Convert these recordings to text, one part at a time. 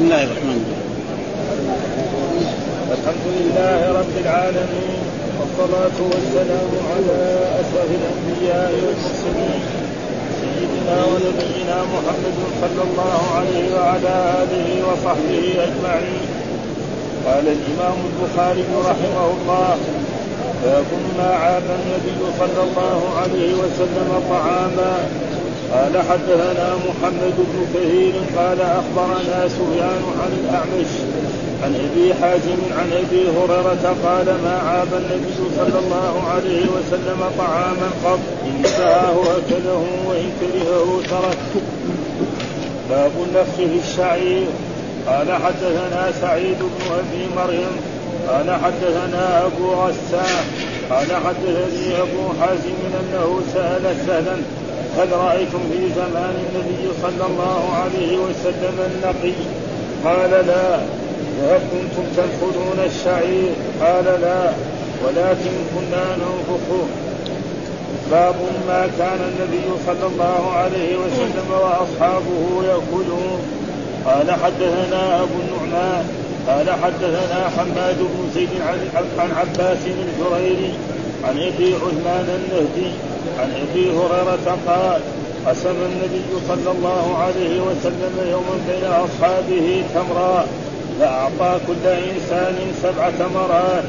بسم الله الرحمن الرحيم. الحمد لله رب العالمين والصلاة والسلام على أشرف الأنبياء والمرسلين سيدنا ونبينا محمد صلى الله عليه وعلى آله وصحبه أجمعين. قال الإمام البخاري رحمه الله ما عاب النبي صلى الله عليه وسلم طعاما قال حدثنا محمد بن كثير قال أخبرنا سفيان عن الأعمش عن أبي حازم عن أبي هريرة قال ما عاب النبي صلى الله عليه وسلم طعاما قط إن سهاه أكله وإن كرهه ترك. باب النفخ في الشعير. قال حدثنا سعيد بن أبي مريم. قال حدثنا أبو غسان. قال حدثني أبو حازم أنه سأل سهلا هل رأيتم في زمان النبي صلى الله عليه وسلم النقي. قال لا. وهل كنتم تنفذون الشعير قال لا. ولكن كنا ننفخه. باب ما كان النبي صلى الله عليه وسلم وأصحابه يأكلون. قال حدثنا أبو النعمان قال حدثنا حماد بن زيد عن عباس الجريري عن أبي عثمان النهدي. عن أبي هريرة قال قسم النبي صلى الله عليه وسلم يوما بين أصحابه تمرا فأعطى كل إنسان سبع تمرات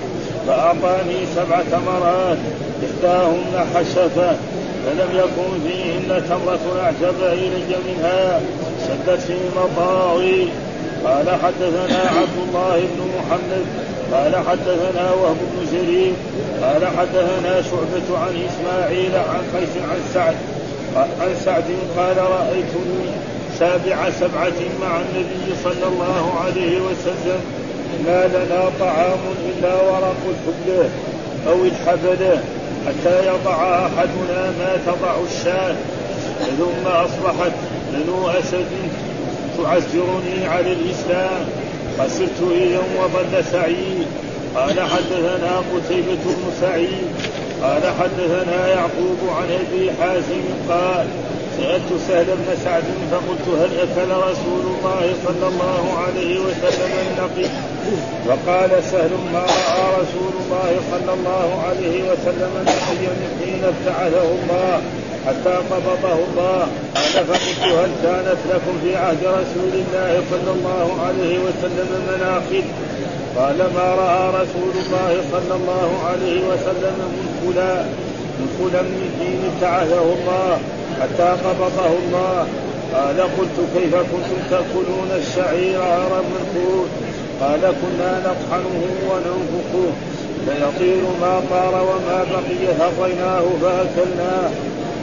فأعطاني سبع تمرات إحداهن حشفة فلم يكن فيهن تمرة أعجب إلي منها شدت في مطاوي قال حدثنا عبد الله بن محمد قال حدثنا وهب بن جرير قال حدثنا شعبة عن إسماعيل عن قيس عن سعد عن سعد قال رأيتني سابع سبعة مع النبي صلى الله عليه وسلم ما لنا طعام إلا ورق الحبلة أو الحبلة حتى يضع أحدنا ما تضع الشاة ثم أصبحت بنو أسد تعزرني على الإسلام. خسرت يوم وظل سعيد. قال حدثنا قتيبة بن سعيد. قال حدثنا يعقوب عن أبي حازم قال سألت سهل بن سعد فقلت هل أكل رسول الله صلى الله عليه وسلم النقي وقال سهل ما رأى رسول الله صلى الله عليه وسلم نقيا حين ابتعثه الله. حتى قبضه الله. قال فقلت هل كانت لكم في عهد رسول الله صلى الله عليه وسلم مناقب؟ قال ما رأى رسول الله صلى الله عليه وسلم من فلان من فلان من دين ابتعثه الله حتى قبضه الله. قال قلت كيف كنتم تأكلون الشعير عرى منقود قال كنا نطحنه وننفخه فيطير ما طار وما بقي فطيناه فأكلناه.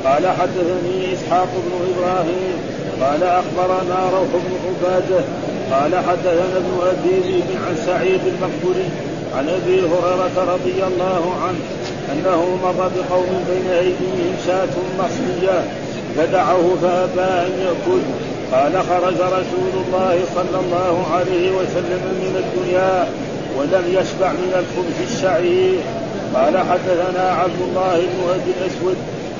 قال حدثني إسحاق بن إبراهيم قال أخبرنا روح بن عبادة قال حدثنا ابن ابي عن سعيد المقبري عن أبي هريرة رضي الله عنه أنه مر بقوم بين أيديهم شاة مصريه فدعوه فأبى أن يأكل. قال خرج رسول الله صلى الله عليه وسلم من الدنيا ولم يشبع من الخبز الشعير. قال حدثنا عبد الله بن أبي الأسود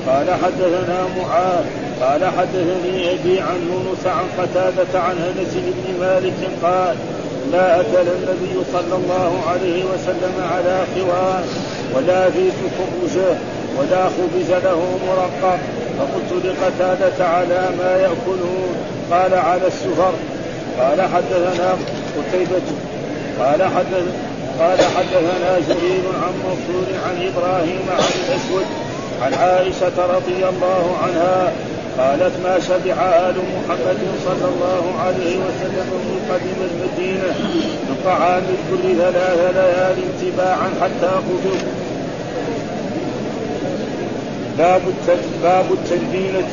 قال حدثنا معاذ قال حدثني أبي عن يونس عن قتادة عن أنس بن مالك قال لا أكل النبي صلى الله عليه وسلم على خوان ولا في خبزه ولا خبز له مرقق. فقلت لقتادة على ما يأكلون. قال على السفر. قال حدثنا قتيبة. قال حدث قال حدثنا جرير عن منصور عن إبراهيم عن الأسود. عن عائشة رضي الله عنها قالت ما شبع آل محمد صلى الله عليه وسلم من قدم المدينة من طعام الكل ثلاث ليال تباعا حتى قتل باب باب التلبينة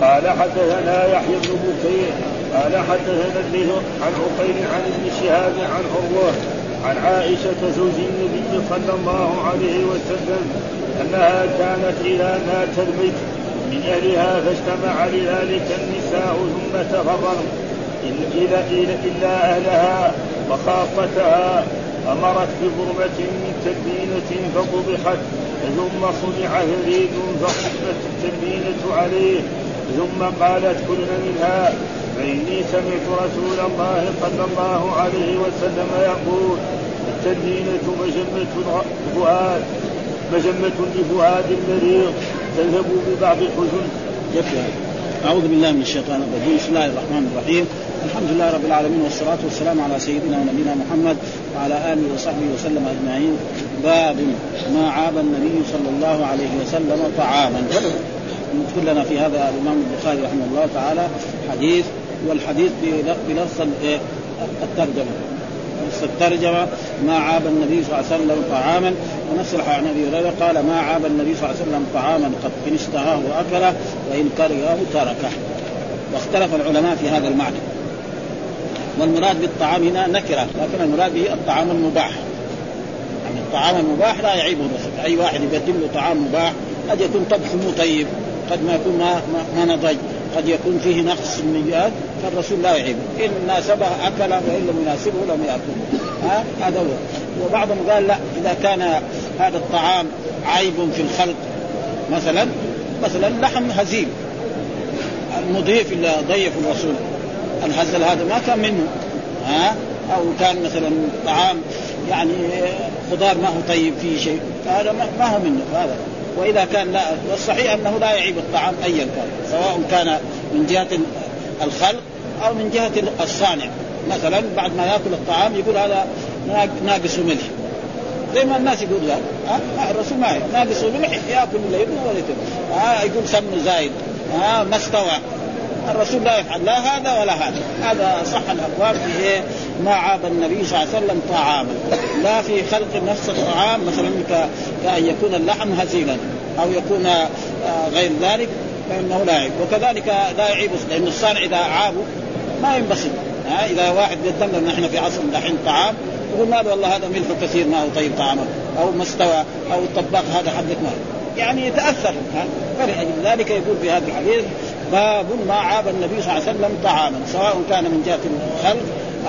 قال حدثنا يحيى بن بكير قال حدثنا الليث عن عقيل عن ابن شهاب عن عروة عن عائشة زوج النبي صلى الله عليه وسلم أنها كانت إذا مات الميت من أهلها فاجتمع لذلك النساء ثم تفرن إلا, إلا, إلا أهلها وخاصتها أمرت بضربة من تلبينة فطبخت ثم صنع ثريد فصبت التلبينة عليه ثم قالت كل منها. فإني سمعت رسول الله صلى الله عليه وسلم يقول التدينة مجمة فؤاد مجمة لفؤاد مريض تذهب ببعض الحزن. يكفي أعوذ بالله من الشيطان الرجيم. بسم الله الرحمن الرحيم. الحمد لله رب العالمين والصلاة والسلام على سيدنا ونبينا محمد وعلى آله وصحبه وسلم أجمعين. باب ما عاب النبي صلى الله عليه وسلم طعاما. يذكر لنا في هذا الإمام البخاري رحمه الله تعالى حديث والحديث بنص الترجمة. نص الترجمة ما عاب النبي صلى الله عليه وسلم طعاما. ونص عن أبي هريرة قال ما عاب النبي صلى الله عليه وسلم طعاما قد إن اشتهاه وأكله وإن كرهه تركه. واختلف العلماء في هذا المعنى. والمراد بالطعام هنا نكرة لكن المراد به الطعام المباح. يعني الطعام المباح لا يعيبه الرسول. أي واحد يقدم له طعام مباح قد يكون طبخه طيب قد ما يكون ما, ما, ما نضج. قد يكون فيه نقص من جهات فالرسول لا يعيبه إن ناسبه أكل وإن لم يناسبه لم يأكل. هذا هو. وبعضهم قال لا إذا كان هذا الطعام عيب في الخلق مثلا مثلا لحم هزيل. المضيف اللي ضيف الرسول. الهزل هذا ما كان منه. ها؟ أو كان مثلا طعام يعني خضار ما هو طيب فيه شيء. هذا ما هو منه هذا. وإذا كان لا والصحيح أنه لا يعيب الطعام ايا كان سواء كان من جهة الخلق أو من جهة الصانع مثلا بعد ما يأكل الطعام يقول هذا ناقص ملح زي ما الناس يقول لا أه؟ الرسول ما ناقص ملح يأكل يبنى ولا أه؟ يقول سمن زايد أه؟ ما استوى الرسول لا يفعل لا هذا ولا هذا. هذا صح الأقوال في إيه؟ ما عاب النبي صلى الله عليه وسلم طعاما. لا في خلق نفس الطعام مثلا كأن يكون اللحم هزيلا أو يكون آه، غير ذلك فإنه لا يعيب. وكذلك لا يعيب لأن الصانع إذا عابه ما ينبسط ها إذا واحد قدم لنا نحن في عصر دحين طعام يقول ماذا والله هذا ملح كثير ما هو طيب طعامك أو ما استوى أو الطباخ هذا حقك ما. يعني يتأثر فلأجل ذلك يقول في هذا الحديث باب ما عاب النبي صلى الله عليه وسلم طعاما سواء كان من جهة الخلق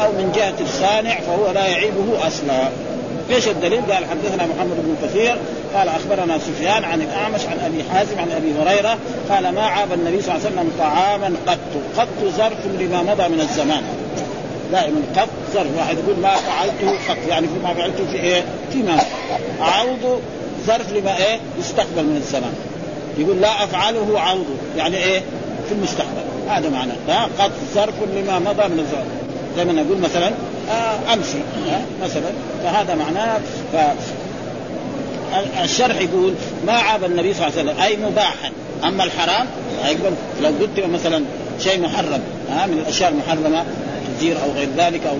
أو من جهة الصانع فهو لا يعيبه أصلا إيش الدليل؟ قال حدثنا محمد بن كثير قال أخبرنا سفيان عن الأعمش عن أبي حازم عن أبي هريرة قال ما عاب النبي صلى الله عليه وسلم طعاما قط قط ظرف لما مضى من الزمان دائما قط ظرف واحد يقول ما فعلته قط يعني ما فعلته في إيه؟ فيما عوض ظرف لما إيه؟ يستقبل من الزمان يقول لا أفعله عوض يعني إيه؟ في المستقبل. هذا معناه قد ظرف لما مضى من الزمان زي ما نقول مثلا آه امسي آه مثلا. فهذا معناه. ف الشرح يقول ما عاب النبي صلى الله عليه وسلم أي مباحا. أما الحرام يقول لو قلت مثلا شيء محرم ها؟ من الأشياء المحرمة تزير أو غير ذلك أو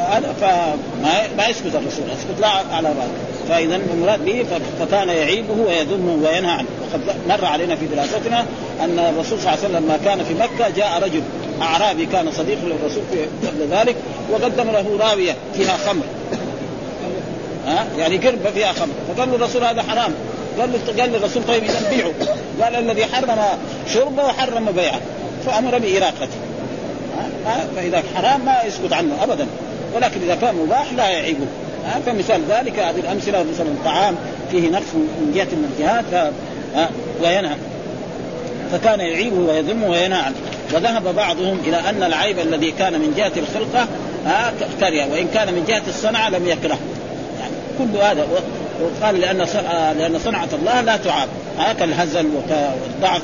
هذا فما ما يسكت الرسول. يسكت لا على بعض فإذا المراد به فكان يعيبه ويذمه وينهى عنه. وقد مر علينا في دراستنا أن الرسول صلى الله عليه وسلم لما كان في مكة جاء رجل أعرابي كان صديق للرسول قبل ذلك وقدم له راوية فيها خمر. ها؟ يعني قربة فيها خمر. فقال له الرسول هذا حرام. قال له قال للرسول طيب إذا بيعه. قال الذي حرم شربه وحرم بيعه. فأمر بإراقته. فإذا حرام ما يسكت عنه ابدا. ولكن إذا كان مباح لا يعيبه. فمثال ذلك هذه الامثله مثلا الطعام فيه نقص من جهة من الجهات وينهى. فكان يعيبه ويذمه وينهى. عنه وذهب بعضهم إلى أن العيب الذي كان من جهة الخلقة كره وإن كان من جهة الصنعة لم يكره. يعني كل هذا وقال لأن لأن صنعة الله لا تعاب. هكا الهزل والضعف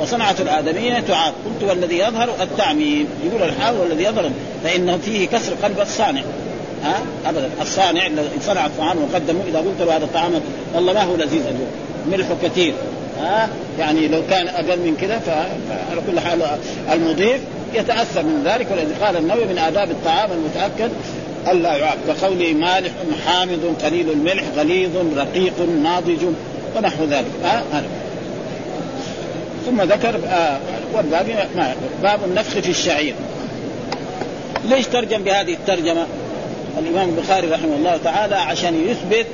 وصنعة الآدمية تعاب. قلت والذي يظهر التعميم. يقول الحال والذي يظهر فإنه فيه كسر قلب الصانع. ها؟ أبدا. الصانع الذي صنع الطعام وقدمه. إذا قلت له هذا الطعام والله ما هو لذيذ اليوم. ملحه كثير. ها؟ يعني لو كان أقل من كذا فعلى كل حال المضيف يتأثر من ذلك. ولذلك قال النووي من آداب الطعام المتأكد الا يعاب. كقوله مالح حامض قليل الملح غليظ رقيق ناضج ونحو ذلك. ها؟ هذا. ثم ذكر آه باب النفخ في الشعير. ليش ترجم بهذه الترجمة؟ الإمام البخاري رحمه الله تعالى عشان يثبت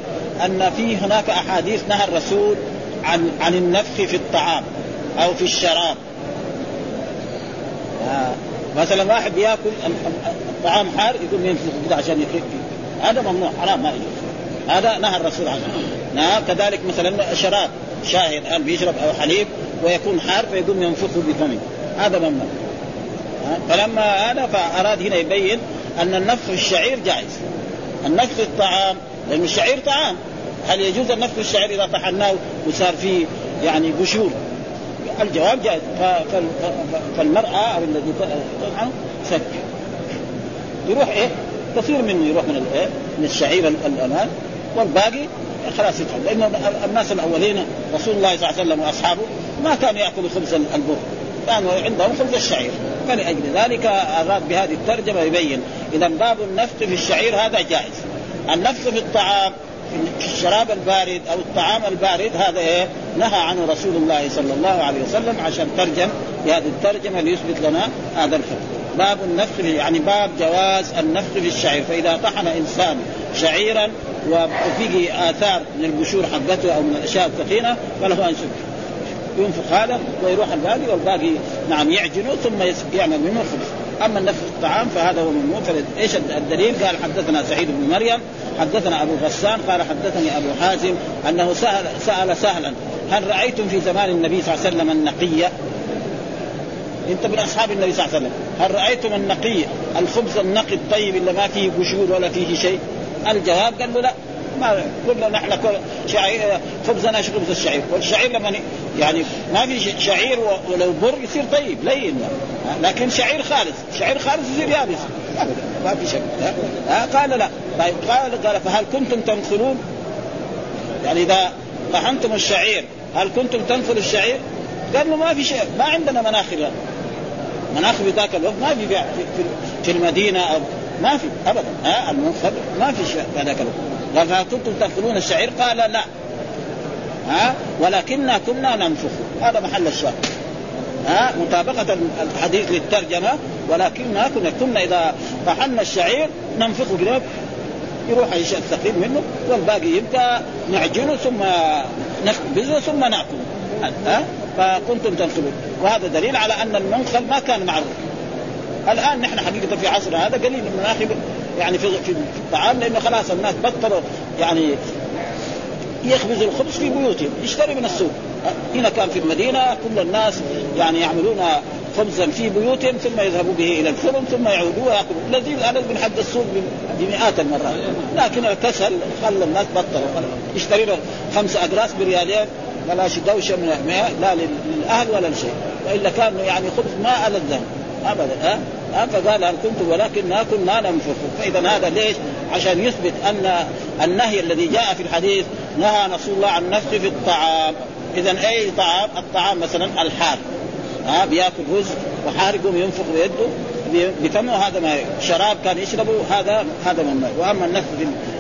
أن في هناك أحاديث نهى الرسول عن عن النفخ في الطعام أو في الشراب. آه مثلا واحد يأكل الطعام حار يقوم ينفخ كذا عشان يخف هذا ممنوع حرام ما يجوز. هذا نهى الرسول عنه. نعم كذلك مثلا شراب شاهد الآن بيشرب أو حليب ويكون حار فيقوم ينفخه بفمه. هذا ممنوع. فلما هذا فأراد هنا يبين أن النفخ الشعير جائز. النفخ في الطعام لأن الشعير طعام. هل يجوز النفخ في الشعير إذا طحناه وصار فيه يعني قشور الجواب جائز. فالمرأة أو الذي تطعم سك. يروح إيه؟ كثير منه يروح من الايه؟ من الشعير الأمان والباقي خلاص يدخل لأن الناس الأولين رسول الله صلى الله عليه وسلم وأصحابه ما كانوا يأكلوا خبز البر. كانوا عندهم خبز الشعير. فلأجل ذلك أراد بهذه الترجمة يبين إذا باب النفط في الشعير هذا جائز. النفط في الطعام في الشراب البارد أو الطعام البارد هذا إيه؟ نهى عنه رسول الله صلى الله عليه وسلم عشان ترجم بهذه الترجمة ليثبت لنا هذا الفقه. باب النفخ يعني باب جواز النفخ في الشعير. فإذا طحن إنسان شعيرا وفيه آثار من البشور حقته أو من الأشياء الثقيلة فله أن ينفخ هذا ويروح الباقي والباقي نعم يعجنه ثم يعمل منه خبز أما النفخ الطعام فهذا هو ممنوع إيش الدليل؟ قال حدثنا سعيد بن مريم حدثنا أبو غسان قال حدثني أبو حازم أنه سال سأل سهلا هل رأيتم في زمان النبي صلى الله عليه وسلم النقية؟ أنت من أصحاب النبي صلى الله عليه وسلم، هل رأيتم النقي الخبز النقي الطيب اللي ما فيه قشور ولا فيه شيء؟ الجواب قال له لا ما قلنا نحن شعير خبزنا خبز الشعير؟ والشعير لما يعني ما في شعير ولو بر يصير طيب لين. لكن شعير خالص شعير خالص يصير يابس. ما في شيء ها؟ قال لا. طيب قال قال فهل كنتم تنخلون يعني إذا طحنتم الشعير هل كنتم تنخلوا الشعير؟ قال له ما في شيء ما عندنا مناخل مناخل في ذاك الوقت ما في في, في المدينة أو ما في ابدا. ها؟ المنخل ما في شيء في ذاك الوقت. قال كنتم تنخلون الشعير؟ قال لا. ها؟ ولكننا كنا ننفخ. هذا محل الشاهد. ها؟ مطابقة الحديث للترجمة. ولكننا كنا كنا إذا طحنا الشعير ننفخه كده يروح الشيء الثقيل منه والباقي يبقى نعجنه ثم نخبزه ثم نأكله. ها؟ فكنتم تنخلون وهذا دليل على أن المنخل ما كان معروف. الآن نحن حقيقة في عصرنا هذا قليل من المناخ يعني في في الطعام لأنه خلاص الناس بطلوا يعني يخبزوا الخبز في بيوتهم يشتري من السوق. هنا كان في المدينة كل الناس يعني يعملون خبزا في بيوتهم ثم يذهبوا به إلى الفرن ثم يعودوا وياكلوا الذي الآن من حد السوق بمئات المرات. لكن الكسل خلى الناس بطلوا. يشتري له خمس اقراص بريالين بلاش دوشة من لا للأهل ولا لشيء. وإلا كان يعني خبز ما ألذ ابدا. ها؟ أه؟ فقال هل كنت ولكن ما كنا فاذا هذا ليش؟ عشان يثبت أن النهي الذي جاء في الحديث نهى رسول الله عن النفخ في الطعام. اذا أي طعام؟ الطعام مثلا الحار. ها؟ بيأكل رز وحار يقوم ينفخ بيده بفمه هذا ما شراب كان يشربه هذا هذا ممنوع وأما النفخ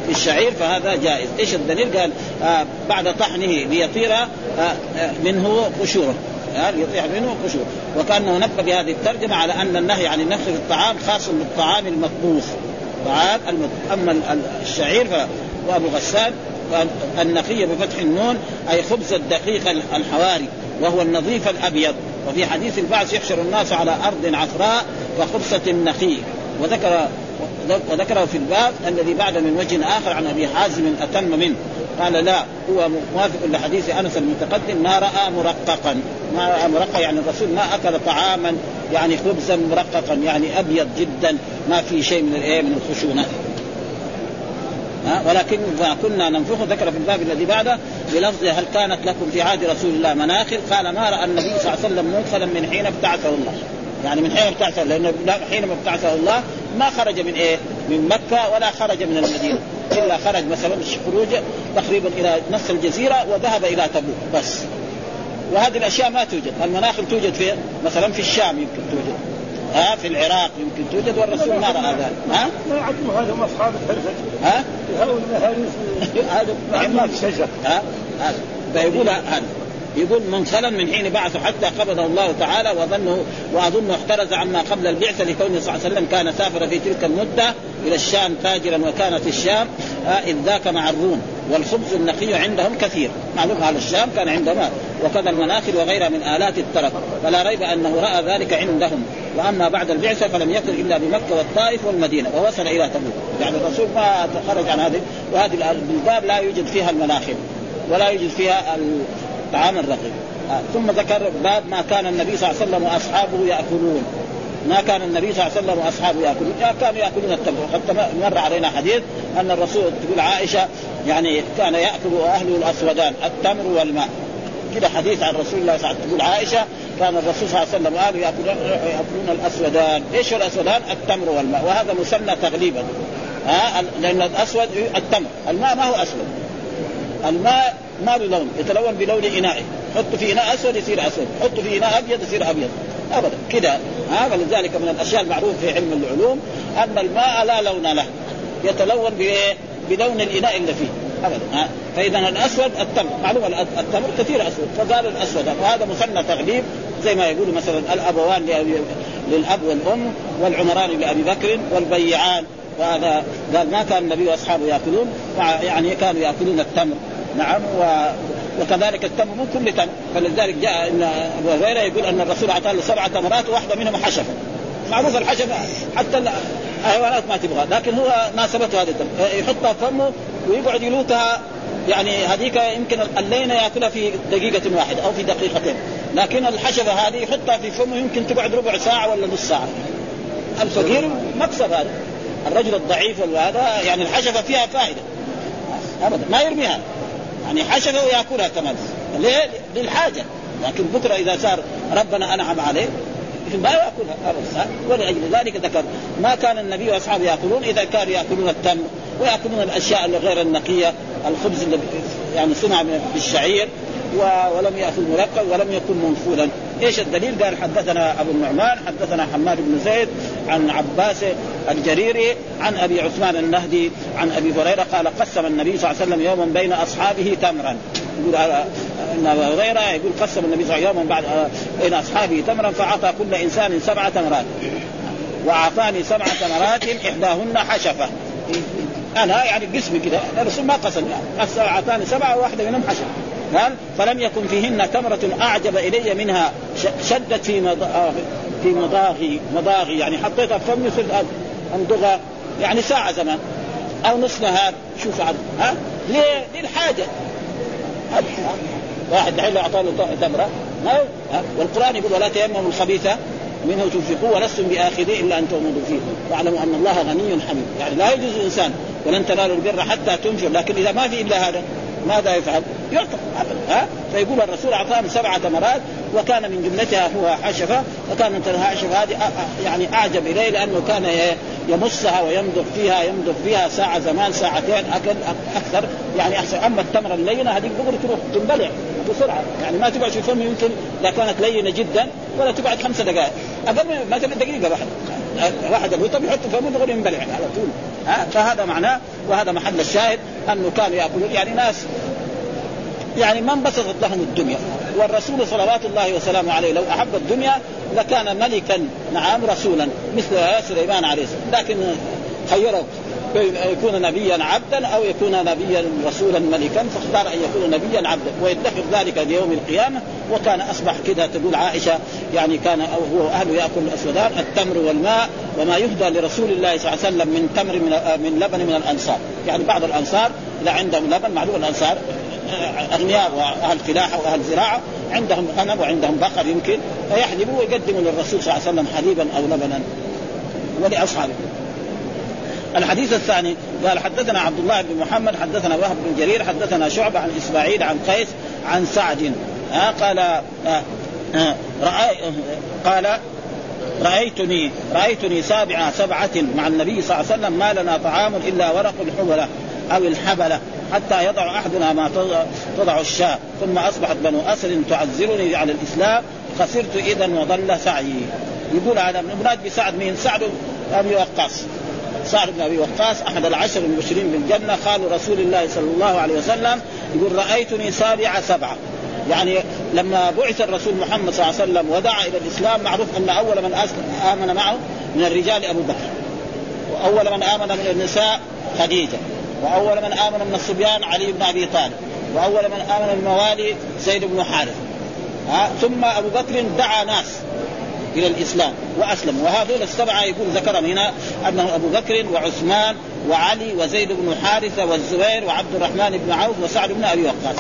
في الشعير فهذا جائز. إيش الدليل؟ قال آه بعد طحنه ليطير آه آه منه قشورة. يطيح منه قشور وكأنه نبه بهذه الترجمة على أن النهي عن النفخ في الطعام خاص بالطعام المطبوخ. طعام المطبوخ أما الشعير وأبو غسان النقي بفتح النون أي خبز الدقيق الحواري وهو النظيف الأبيض. وفي حديث البعث يحشر الناس على أرض عفراء كخبزه النقي وذكر وذكره في الباب الذي بعد من وجه آخر عن أبي حازم أتم منه. قال لا هو موافق لحديث أنس المتقدم ما رأى مرققا. ما رأى مرقق يعني الرسول ما أكل طعاما يعني خبزا مرققا يعني أبيض جدا ما في شيء من الإيه من الخشونة. ولكن كنا ننفخ ذكر في الباب الذي بعده بلفظ هل كانت لكم في عهد رسول الله مناخر قال ما رأى النبي صلى الله عليه وسلم منخلا من حين ابتعثه الله. يعني من حين ابتعثه لأنه حينما ابتعثه الله ما خرج من إيه؟ من مكة ولا خرج من المدينة. إلا خرج مثلا خروج تقريبا إلى نص الجزيرة وذهب إلى تبوك بس. وهذه الأشياء ما توجد، المناخل توجد في مثلا في الشام يمكن توجد. ها؟ في العراق يمكن توجد والرسول ما رأى ذلك. ها؟ ما يعدوا هذا اصحاب الحرفة. ها؟ هذا ما في شجر ها؟ هذا. فيقول هذا. يقول منخلا من حين بعثه حتى قبضه الله تعالى وظنه وأظنه احترز عما قبل البعثه لكونه صلى الله عليه وسلم كان سافر في تلك المدة إلى الشام تاجرا وكانت الشام إذ ذاك مع الروم. والخبز النقي عندهم كثير. معلوم على الشام كان عندهم وكذا المناخل وغيرها من آلات الترف فلا ريب أنه رأى ذلك عندهم. وأما بعد البعثة فلم يكن إلا بمكة والطائف والمدينة. ووصل إلى تبوك. يعني الرسول ما خرج عن هذه وهذه البلدان لا يوجد فيها المناخل. ولا يوجد فيها الطعام الرقيق. آه. ثم ذكر باب ما كان النبي صلى الله عليه وسلم وأصحابه يأكلون. ما كان النبي صلى الله عليه وسلم وأصحابه يأكلون. كانوا يأكلون التمر. وقد مر علينا حديث أن الرسول تقول عائشة يعني كان يأكل أهله الأسودان التمر والماء. كده حديث عن رسول الله صلى الله عليه وسلم. تقول عائشة كان الرسول صلى الله عليه وسلم وأهله ياكلون يأكلون الأسودان، إيش الأسودان؟ التمر والماء. وهذا مسمى تغليبا. ها لأن الأسود التمر، الماء ما هو أسود. الماء ما له لون يتلون بلون انائه حط في إناء أسود يصير أسود. حط في إناء أبيض يصير أبيض. أبدا. كده. ها؟ فلذلك من الأشياء المعروفة في علم العلوم أن الماء لا لون له. يتلون بلون الإناء اللي فيه. أبدا. فإذا الأسود التمر. معلومة التمر كثير أسود. فقال الأسود. وهذا مثنى تغليب. زي ما يقولوا مثلا الأبوان للأب والأم والعمران لأبي بكر والبيعان. وهذا قال ما كان النبي وأصحابه يأكلون يعني كانوا يأكلون التمر. نعم و وكذلك التمر مو كل تمر. فلذلك جاء إن أبو هريرة يقول أن الرسول أعطاه له سبع تمرات واحدة منهم حشفة. معروف الحشفة حتى الحيوانات ما تبغى لكن هو ناسبته هذا التمر. يحطها في فمه ويقعد يلوتها. يعني هذيك يمكن اللينة يأكلها في دقيقة واحدة أو في دقيقتين. لكن الحشفة هذه يحطها في فمه يمكن تقعد ربع ساعة ولا نص ساعة. الفقير مكسب هذا. الرجل الضعيف وهذا يعني الحشفة فيها فائدة. ابدا. ما يرميها. يعني حشفة ويأكلها كمان ليه؟ للحاجة. لكن بكرة إذا صار ربنا أنعم عليه ما يأكلها. ابدا. ولأجل ذلك ذكر ما كان النبي وأصحابه يأكلون إذا كانوا يأكلون التمر ويأكلون الأشياء الغير النقية الخبز اللي يعني صنع بالشعير ولم ياكل مرقب ولم يكن منفولا إيش الدليل؟ قال حدثنا أبو النعمان حدثنا حماد بن زيد عن عباس الجريري عن أبي عثمان النهدي عن أبي هريرة قال قسم النبي صلى الله عليه وسلم يوما بين أصحابه تمرا. يقول إن أبا هريرة يقول قسم النبي صلى الله عليه وسلم يوما بعد بين أصحابه تمرا فأعطى كل إنسان سبع تمرات. وأعطاني سبع تمرات إحداهن حشفة. أنا يعني قسمي كذا الرسول ما قسم يعني أعطاني سبعه واحدة منهم حشفة. قال فلم يكن فيهن تمرة أعجب إلي منها شدت في مضاغي في مضاغي مضاغي يعني حطيتها في فمي صرت أمضغها يعني ساعة زمان أو نصف نهار شوف ها؟ ليه؟ للحاجة واحد دحين لو أعطاه تمرة والقرآن يقول ولا تيمموا الخبيثة منه تنفقوا ولستم بآخذيه إلا أن تغمضوا فيه. واعلموا أن الله غني حميد. يعني لا يجوز الانسان ولن تنالوا البر حتى تنفقوا لكن إذا ما في إلا هذا ماذا يفعل؟ يعتق ها؟ فيقول الرسول أعطاهم سبع تمرات وكان من جملتها هو حشفه وكانت الحشفه هذه يعني أعجب إليه لأنه كان يمصها ويمضغ فيها يمضغ فيها ساعة زمان ساعتين أكل أكثر يعني أحسن. أما التمرة اللينة هذه دغري تروح تنبلع بسرعة. يعني ما تقعد في فم يمكن إذا كانت لينة جدا ولا تقعد خمسة دقائق. أقل من مثلا دقيقة واحدة. واحد الرطب يحط فمه دغري ينبلع على طول. ها؟ فهذا معناه وهذا محل الشاهد أنه كانوا يأكلون. يعني ناس يعني ما انبسطت لهم الدنيا. والرسول صلوات الله وسلامه عليه لو أحب الدنيا لكان ملكا. نعم رسولا مثل سليمان عليه السلام. لكن خيره. يكون نبيا عبدا أو يكون نبيا رسولا ملكا فاختار أن يكون نبيا عبدا. ويتخذ ذلك ليوم القيامة. وكان أصبح كذا تقول عائشة يعني كان هو أهله يأكل الأسودان التمر والماء وما يهدى لرسول الله صلى الله عليه وسلم من تمر من من لبن من الأنصار. يعني بعض الأنصار اذا عندهم لبن معلوم الأنصار أغنياء وأهل فلاحه واهل زراعة عندهم غنم وعندهم بقر يمكن فيحلبوا ويقدموا للرسول صلى الله عليه وسلم حليبا أو لبنا. ولأصحابه. الحديث الثاني قال حدثنا عبد الله بن محمد حدثنا وهب بن جرير حدثنا شعبة عن إسماعيل عن قيس عن سعد. آه قال آه آه رأي قال رأيتني رأيتني سابع سبعة مع النبي صلى الله عليه وسلم ما لنا طعام إلا ورق الحولة أو الحبلة حتى يضع أحدنا ما تضع الشاة ثم أصبحت بنو أسد تعذرني على الإسلام خسرت إذا وضل سعيي. يقول هذا مراد بسعد مين؟ سعد أبي وقاص. سعد بن أبي وقاص أحد العشر المبشرين بالجنه قالوا رسول الله صلى الله عليه وسلم يقول رأيتني سابع سبعة. يعني لما بعث الرسول محمد صلى الله عليه وسلم ودعا إلى الإسلام معروف أن أول من آمن معه من الرجال أبو بكر. وأول من آمن من النساء خديجة. وأول من آمن من الصبيان علي بن أبي طالب. وأول من آمن الموالي زيد بن حارث. ثم أبو بكر دعا ناس. إلى الإسلام وأسلموا. وهذول السبعة يقول ذكرهم هنا انه أبو بكر وعثمان وعلي وزيد بن حارثة والزبير وعبد الرحمن بن عوف وسعد بن أبي وقاص.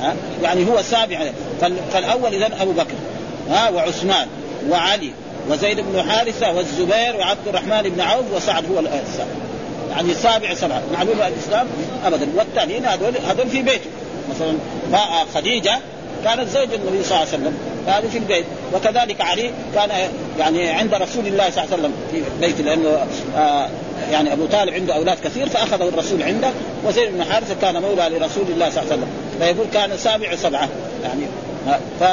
ها؟ يعني هو السابع فالأول اذا أبو بكر. ها؟ وعثمان وعلي وزيد بن حارثة والزبير وعبد الرحمن بن عوف وسعد هو السابع. يعني سابع سبعة. معلومه الإسلام؟ ابدا. والتانيين هذول هذول في بيته. مثلا خديجة كانت زوج النبي صلى الله عليه وسلم. هذه في البيت. وكذلك علي كان يعني عند رسول الله صلى الله عليه وسلم في بيته لأنه آه يعني أبو طالب عنده أولاد كثير فأخذه الرسول عنده. وزيد بن حارثة كان مولى لرسول الله صلى الله عليه وسلم. فيقول كان سابع سبعة يعني. ف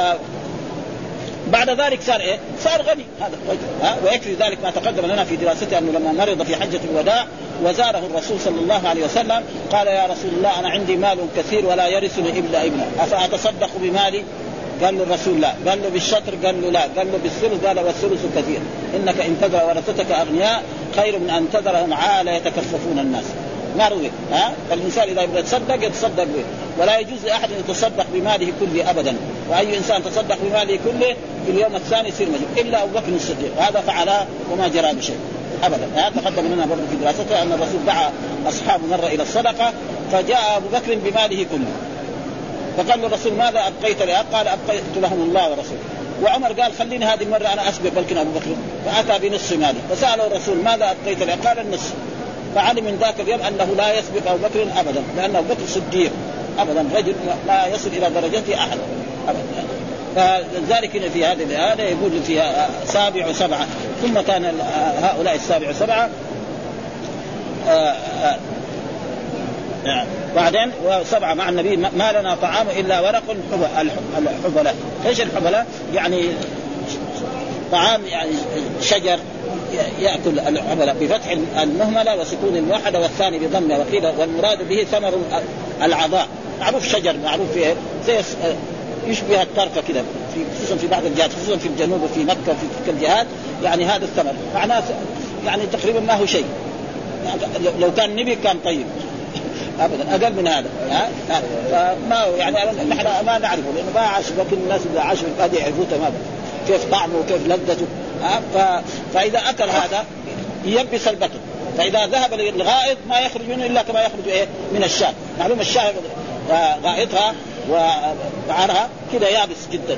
بعد ذلك صار إيه؟ صار غني. هذا الرجل ها؟ ويكفي ذلك ما تقدم لنا في دراسته أنه لما مرض في حجة الوداع وزاره الرسول صلى الله عليه وسلم قال يا رسول الله أنا عندي مال كثير ولا يرثني الا ابنه أفأتصدق بمالي؟ قال له الرسول لا. قال له بالشطر؟ قال له لا. قال له بالثلث؟ قال والثلث كثير. إنك إن تذر ورثتك أغنياء خير من أن تذرهم عاله يتكففون الناس. ما روي ها؟ فالانسان إذا يبغى يتصدق يتصدق به ولا يجوز لأحد أن يتصدق بماله كله ابدا. وأي إنسان تصدق بماله كله في اليوم الثاني يصير مجنون. إلا أبو بكر الصديق. هذا فعل وما جرى بشيء. ابدا. هذا تقدم لنا برضه في دراسته أن الرسول دعا اصحابه مرة إلى الصدقة فجاء أبو بكر بماله كله. فقال له الرسول ماذا أبقيت لها؟ قال أبقيت لهم الله ورسوله. وعمر قال خليني هذه المرة أنا أسبق بلكن أبو بكر. فأتى بنصف ماله. فسأله الرسول ماذا أبقيت لها؟ قال النصف فعلم من ذاك اليوم أنه لا يسبق أبو بكر ابدا لأن أبو بكر صديق. ابدا رجل لا يصل إلى درجته احد ابدا فلذلك في هذه الايه يقول فيها سابع وسبعه ثم كان هؤلاء السابع وسبعه آه، آه، آه، بعدين وسبعة مع النبي ما لنا طعام إلا ورق الحبلة. إيش الحبلة؟ يعني طعام يعني شجر. ياكل الحبلة بفتح المهملة وسكون الواحده والثاني بضمة وقيل والمراد به ثمر العضاء معروف شجر معروف فيه زي يشبه الطرفة كذا في خصوصا في بعض الجهات خصوصا في الجنوب وفي مكة وفي تلك الجهات يعني هذا الثمر. معناه يعني تقريبا ما هو شيء. لو كان نبي كان طيب. ابدا أقل من هذا. ها؟ فما يعني نحن ما نعرفه لأنه ما عاش لكن الناس اللي عاشوا قد يعرفوه تماما. كيف طعمه وكيف لذته. فإذا أكل هذا ييبس البطن فإذا ذهب للغائط ما يخرج منه إلا كما يخرج إيه؟ من الشاة. معلوم الشاة غائطها وبعرها كذا يابس جدا.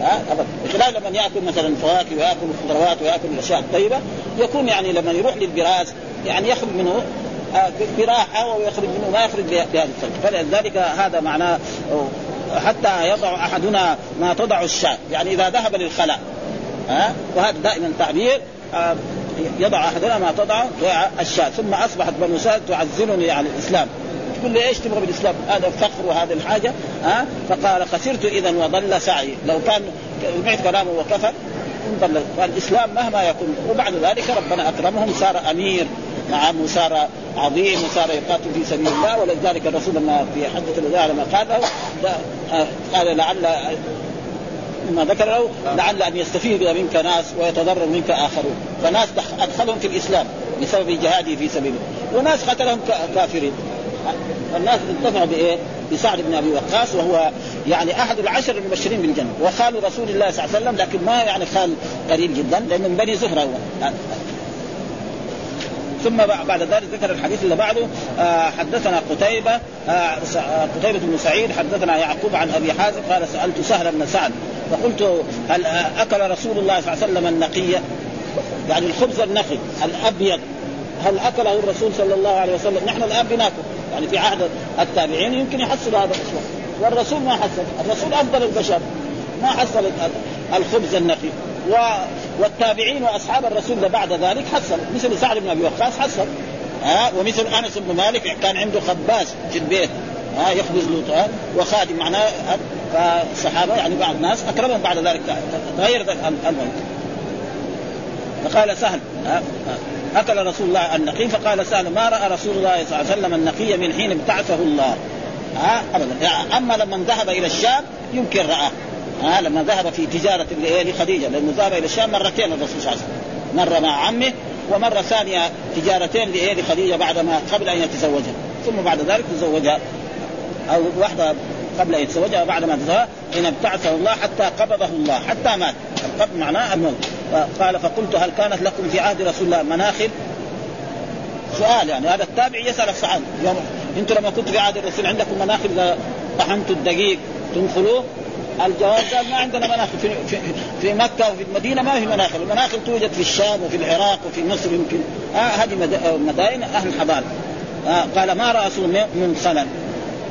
ها؟ ابدا. لما يأكل مثلا فواكه ويأكل خضروات ويأكل الأشياء الطيبة يكون يعني لما يروح للبراز يعني يخرج منه آه، براحة ويخرج منه ما يخرج بهذا الثلج فلذلك هذا معناه حتى يضع أحدنا ما تضع الشاة. يعني إذا ذهب للخلاء ها؟ وهذا دائما تعبير آه، يضع أحدنا ما تضع الشاة ثم أصبحت بنو سعد تعزلني على الإسلام. تقول لي إيش تبغى بالإسلام؟ هذا الفخر وهذه الحاجة ها؟ فقال خسرت اذا وضل سعي. لو كان سمعت كلامه وكفر ضل. فالاسلام مهما يكون. وبعد ذلك ربنا أكرمهم صار أمير نعم وصار عظيم وصار يقاتل في سبيل الله ولذلك الرسول لما في حجة الوداع لما قال له قال لعل مما ذكر له لعل أن يستفيد منك ناس ويتضرر منك آخرون. فناس أدخلهم في الإسلام بسبب جهاده في سبيله. وناس قتلهم كافرين. الناس انتفعوا بإيه؟ بسعد بن أبي وقاص وهو يعني أحد العشر المبشرين بالجنة. وخال رسول الله صلى الله عليه وسلم لكن ما يعني خال قليل جدا لأنه من بني زهرة هو. ثم بعد ذلك ذكر الحديث اللي بعده آه حدثنا قتيبة آه, آه، قتيبة بن سعيد حدثنا يعقوب عن أبي حازم قال سألت سهل بن سعد فقلت هل أكل رسول الله صلى الله عليه وسلم النقية يعني الخبز النقي الأبيض. هل أكله الرسول صلى الله عليه وسلم؟ نحن الآن بناكل. يعني في عهد التابعين يمكن يحصل هذا الأشياء والرسول ما حصل. الرسول أفضل البشر. ما حصل الخبز النقي. و والتابعين وأصحاب الرسول بعد ذلك حصل. مثل سعد بن أبي وقاص حصل. ها؟ ومثل أنس بن مالك كان عنده خباز في البيت. ها؟ يخبز له وخادم معناه فالصحابه يعني بعض الناس أكرمهم بعد ذلك. تغير الأمر. فقال سهل أكل رسول الله النقي فقال سهل ما رأى رسول الله صلى الله عليه وسلم النقي من حين ابتعثه الله؟ ها؟ ابدا. أما لما ذهب إلى الشام يمكن رآه. ها لما ذهب في تجارة لخديجة لأنه ذهب إلى الشام مرتين الرسول صلى الله عليه وسلم. مرة مع عمه ومرة ثانية تجارتين لخديجة بعد ما قبل أن يتزوجها. ثم بعد ذلك تزوجها. أو واحدة قبل أن يتزوجها بعد ما تزوجها ان ابتعثه الله حتى قبضه الله حتى مات. القبض معناه الموت. قال فقلت هل كانت لكم في عهد رسول الله مناخل؟ سؤال يعني هذا التابع يسأل الصحابه أنتم لما كنتوا في عهد الرسول عندكم مناخل طحنتوا الدقيق تنخلوه؟ الجواز قال ما عندنا مناخل في, في, في مكة وفي المدينة ما في مناخل، المناخل توجد في الشام وفي العراق وفي مصر يمكن. آه هذه مدائن أهل الحضاره. آه قال ما راسوا منخلا؟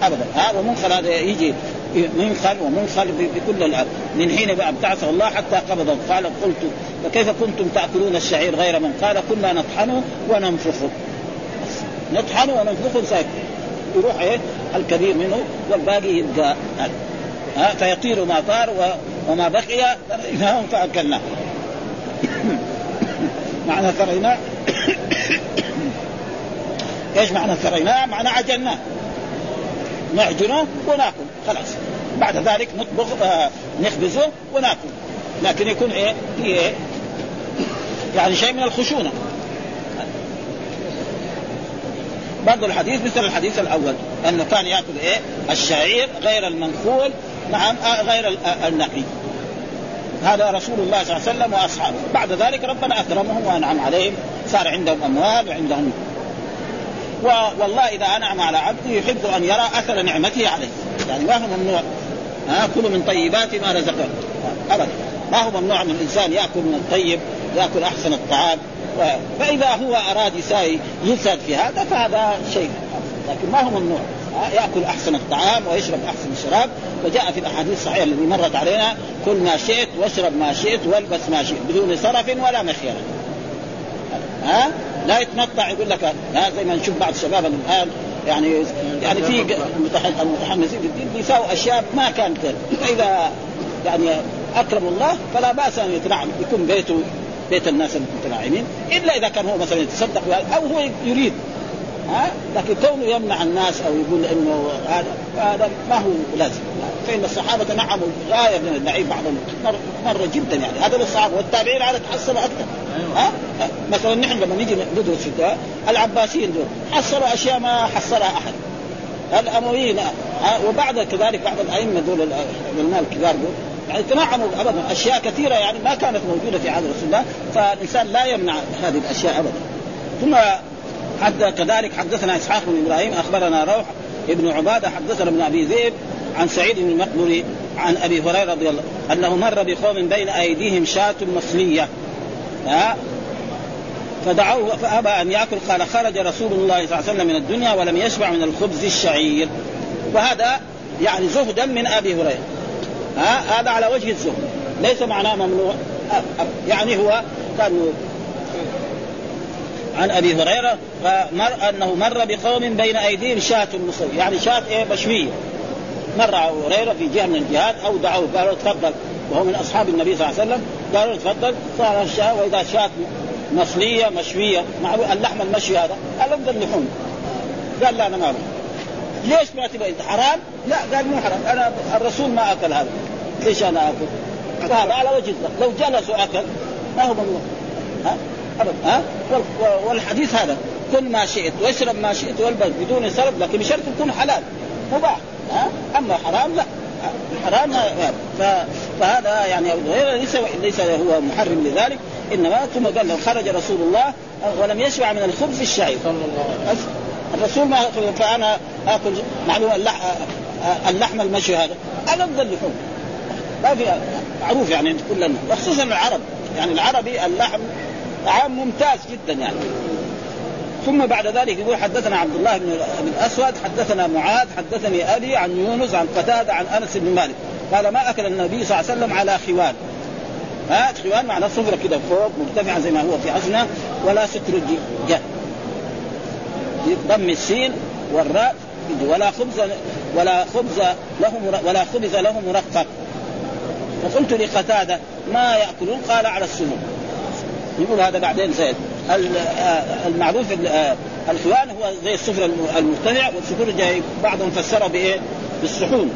أبدا. ها آه ومنخل هذا يجي منخل ومنخل بكل الأرض. من حين ابتعثه الله حتى قبضه. قال قلت فكيف كنتم تأكلون الشعير غير من؟ قال كنا نطحنه وننفخه نطحنه وننفخه ساكت يروح إيه؟ الكبير منه والباقي يبقى ها فيطير ما طار وما بقي. ثريناه فاكلناه معنى ثريناه. إيش معنى ثريناه؟ معنى عجلناه. نعجنه وناكل. خلاص. بعد ذلك نطبخ آه نخبزه وناكل. لكن يكون إيه؟ في إيه؟ يعني شيء من الخشونة. برضو الحديث مثل الحديث الأول أنه كان يأكل إيه؟ الشعير غير المنخول نعم آه غير آه النقي هذا رسول الله صلى الله عليه وسلم وأصحابه. بعد ذلك ربنا أكرمهم وأنعم عليهم. صار عندهم أموال وعندهم. والله إذا أنعم على عبده يحب أن يرى أثر نعمته عليه. يعني ما هو ممنوع. ها كلوا من طيبات ما رزقكم. أبدا. ما هو ممنوع من الإنسان يأكل من الطيب يأكل أحسن الطعام. فإذا هو أراد يساوي يسعد في هذا فهذا شيء. لكن ما هو ممنوع. ياكل احسن الطعام ويشرب احسن الشراب. وجاء في الاحاديث الصحيحة التي مرت علينا كل ما شئت واشرب ما شئت والبس ما شئت بدون سرف ولا مخيله ها؟ لا يتنطع يقول لك ها زي ما نشوف بعض الشباب الآن يعني يعني في المتحمسين في الدين بيساووا أشياء ما كانت فإذا يعني أكرم الله فلا بأس أن يتنعم يكون بيته بيت الناس المتنعمين. إلا إذا كان هو مثلا يتصدق أو هو يريد. ها؟ لكن كونه يمنع الناس أو يقول إنه هذا هذا ما هو لازم. فإن الصحابة تنعموا غاية من النعيم بعضهم. مره, مرة جدا يعني. هذول الصحابة والتابعين على تحصلوا أكثر. ها؟ مثلا نحن لما نيجي ندرس في العباسيين دول حصلوا أشياء ما حصلها أحد. الأمويين وبعد كذلك بعض الأئمة دول العلماء الكبار دول يعني تنعموا ابدا. أشياء كثيرة يعني ما كانت موجودة في عهد رسول الله. فالإنسان لا يمنع هذه الأشياء ابدا. ثم حتى كذلك حدثنا إسحاق بن إبراهيم أخبرنا روح ابن عبادة حدثنا ابن أبي ذئب عن سعيد بن المقبري عن أبي هريرة رضي الله أنه مر بقوم بين أيديهم شاة مصلية. ها؟ فدعوه فأبى أن يأكل قال خرج رسول الله صلى الله عليه وسلم من الدنيا ولم يشبع من الخبز الشعير. وهذا يعني زهدا من أبي هريرة. ها؟ هذا على وجه الزهد. ليس معناه ممنوع. يعني هو كان عن أبي هريرة فمر أنه مر بقوم بين أيديهم شاة مصرية يعني شاة إيه؟ مشويه مر أبو هريرة في جهة من الجهات أو دعوه قالوا تفضل. وهو من أصحاب النبي صلى الله عليه وسلم. قالوا تفضل. صار الشاة وإذا شاة مصليه مشوية. مع اللحم المشوي هذا. افضل اللحوم. قال لا أنا ما ليش ما تبغى؟ حرام؟ لا قال مو حرام. أنا الرسول ما أكل هذا. ليش أنا أكل؟ فهذا على وجه الظهر لو جلس واكل ما هو ممنوع. ها؟ أبدا ها؟ والحديث هذا كل ما شئت واشرب ما شئت والبس بدون سبب لكن بشرط يكون حلال مباح ها؟ أما حرام لا الحرام فهذا يعني ليس ليس هو محرم لذلك إنما ثم قال له خرج رسول الله ولم يشبع من الخبز الشعير صلى الله عليه وسلم الرسول ما فأنا آكل معلوم اللحم المشوي هذا أنا أفضل لحوم. ما في معروف يعني عند كل الناس وخصوصا العرب يعني العربي اللحم طعام ممتاز جدا يعني. ثم بعد ذلك يقول حدثنا عبد الله بن الأسود حدثنا معاذ حدثني أبي عن يونس عن قتادة عن أنس بن مالك. قال ما أكل النبي صلى الله عليه وسلم على خوان. ها خوان معناه صفرة كده فوق مرتفعة زي ما هو في عزنا ولا ستر جه. ضم السين والراء ولا خبز ولا خبز له ولا خبز له مرقق. فقلت لقتادة ما يأكلون؟ قال على السنون يقول هذا بعدين زيد. المعروف الخوان هو زي السفر المرتفع والسفر جاي بعضهم فسره بإيه؟ بالسحون.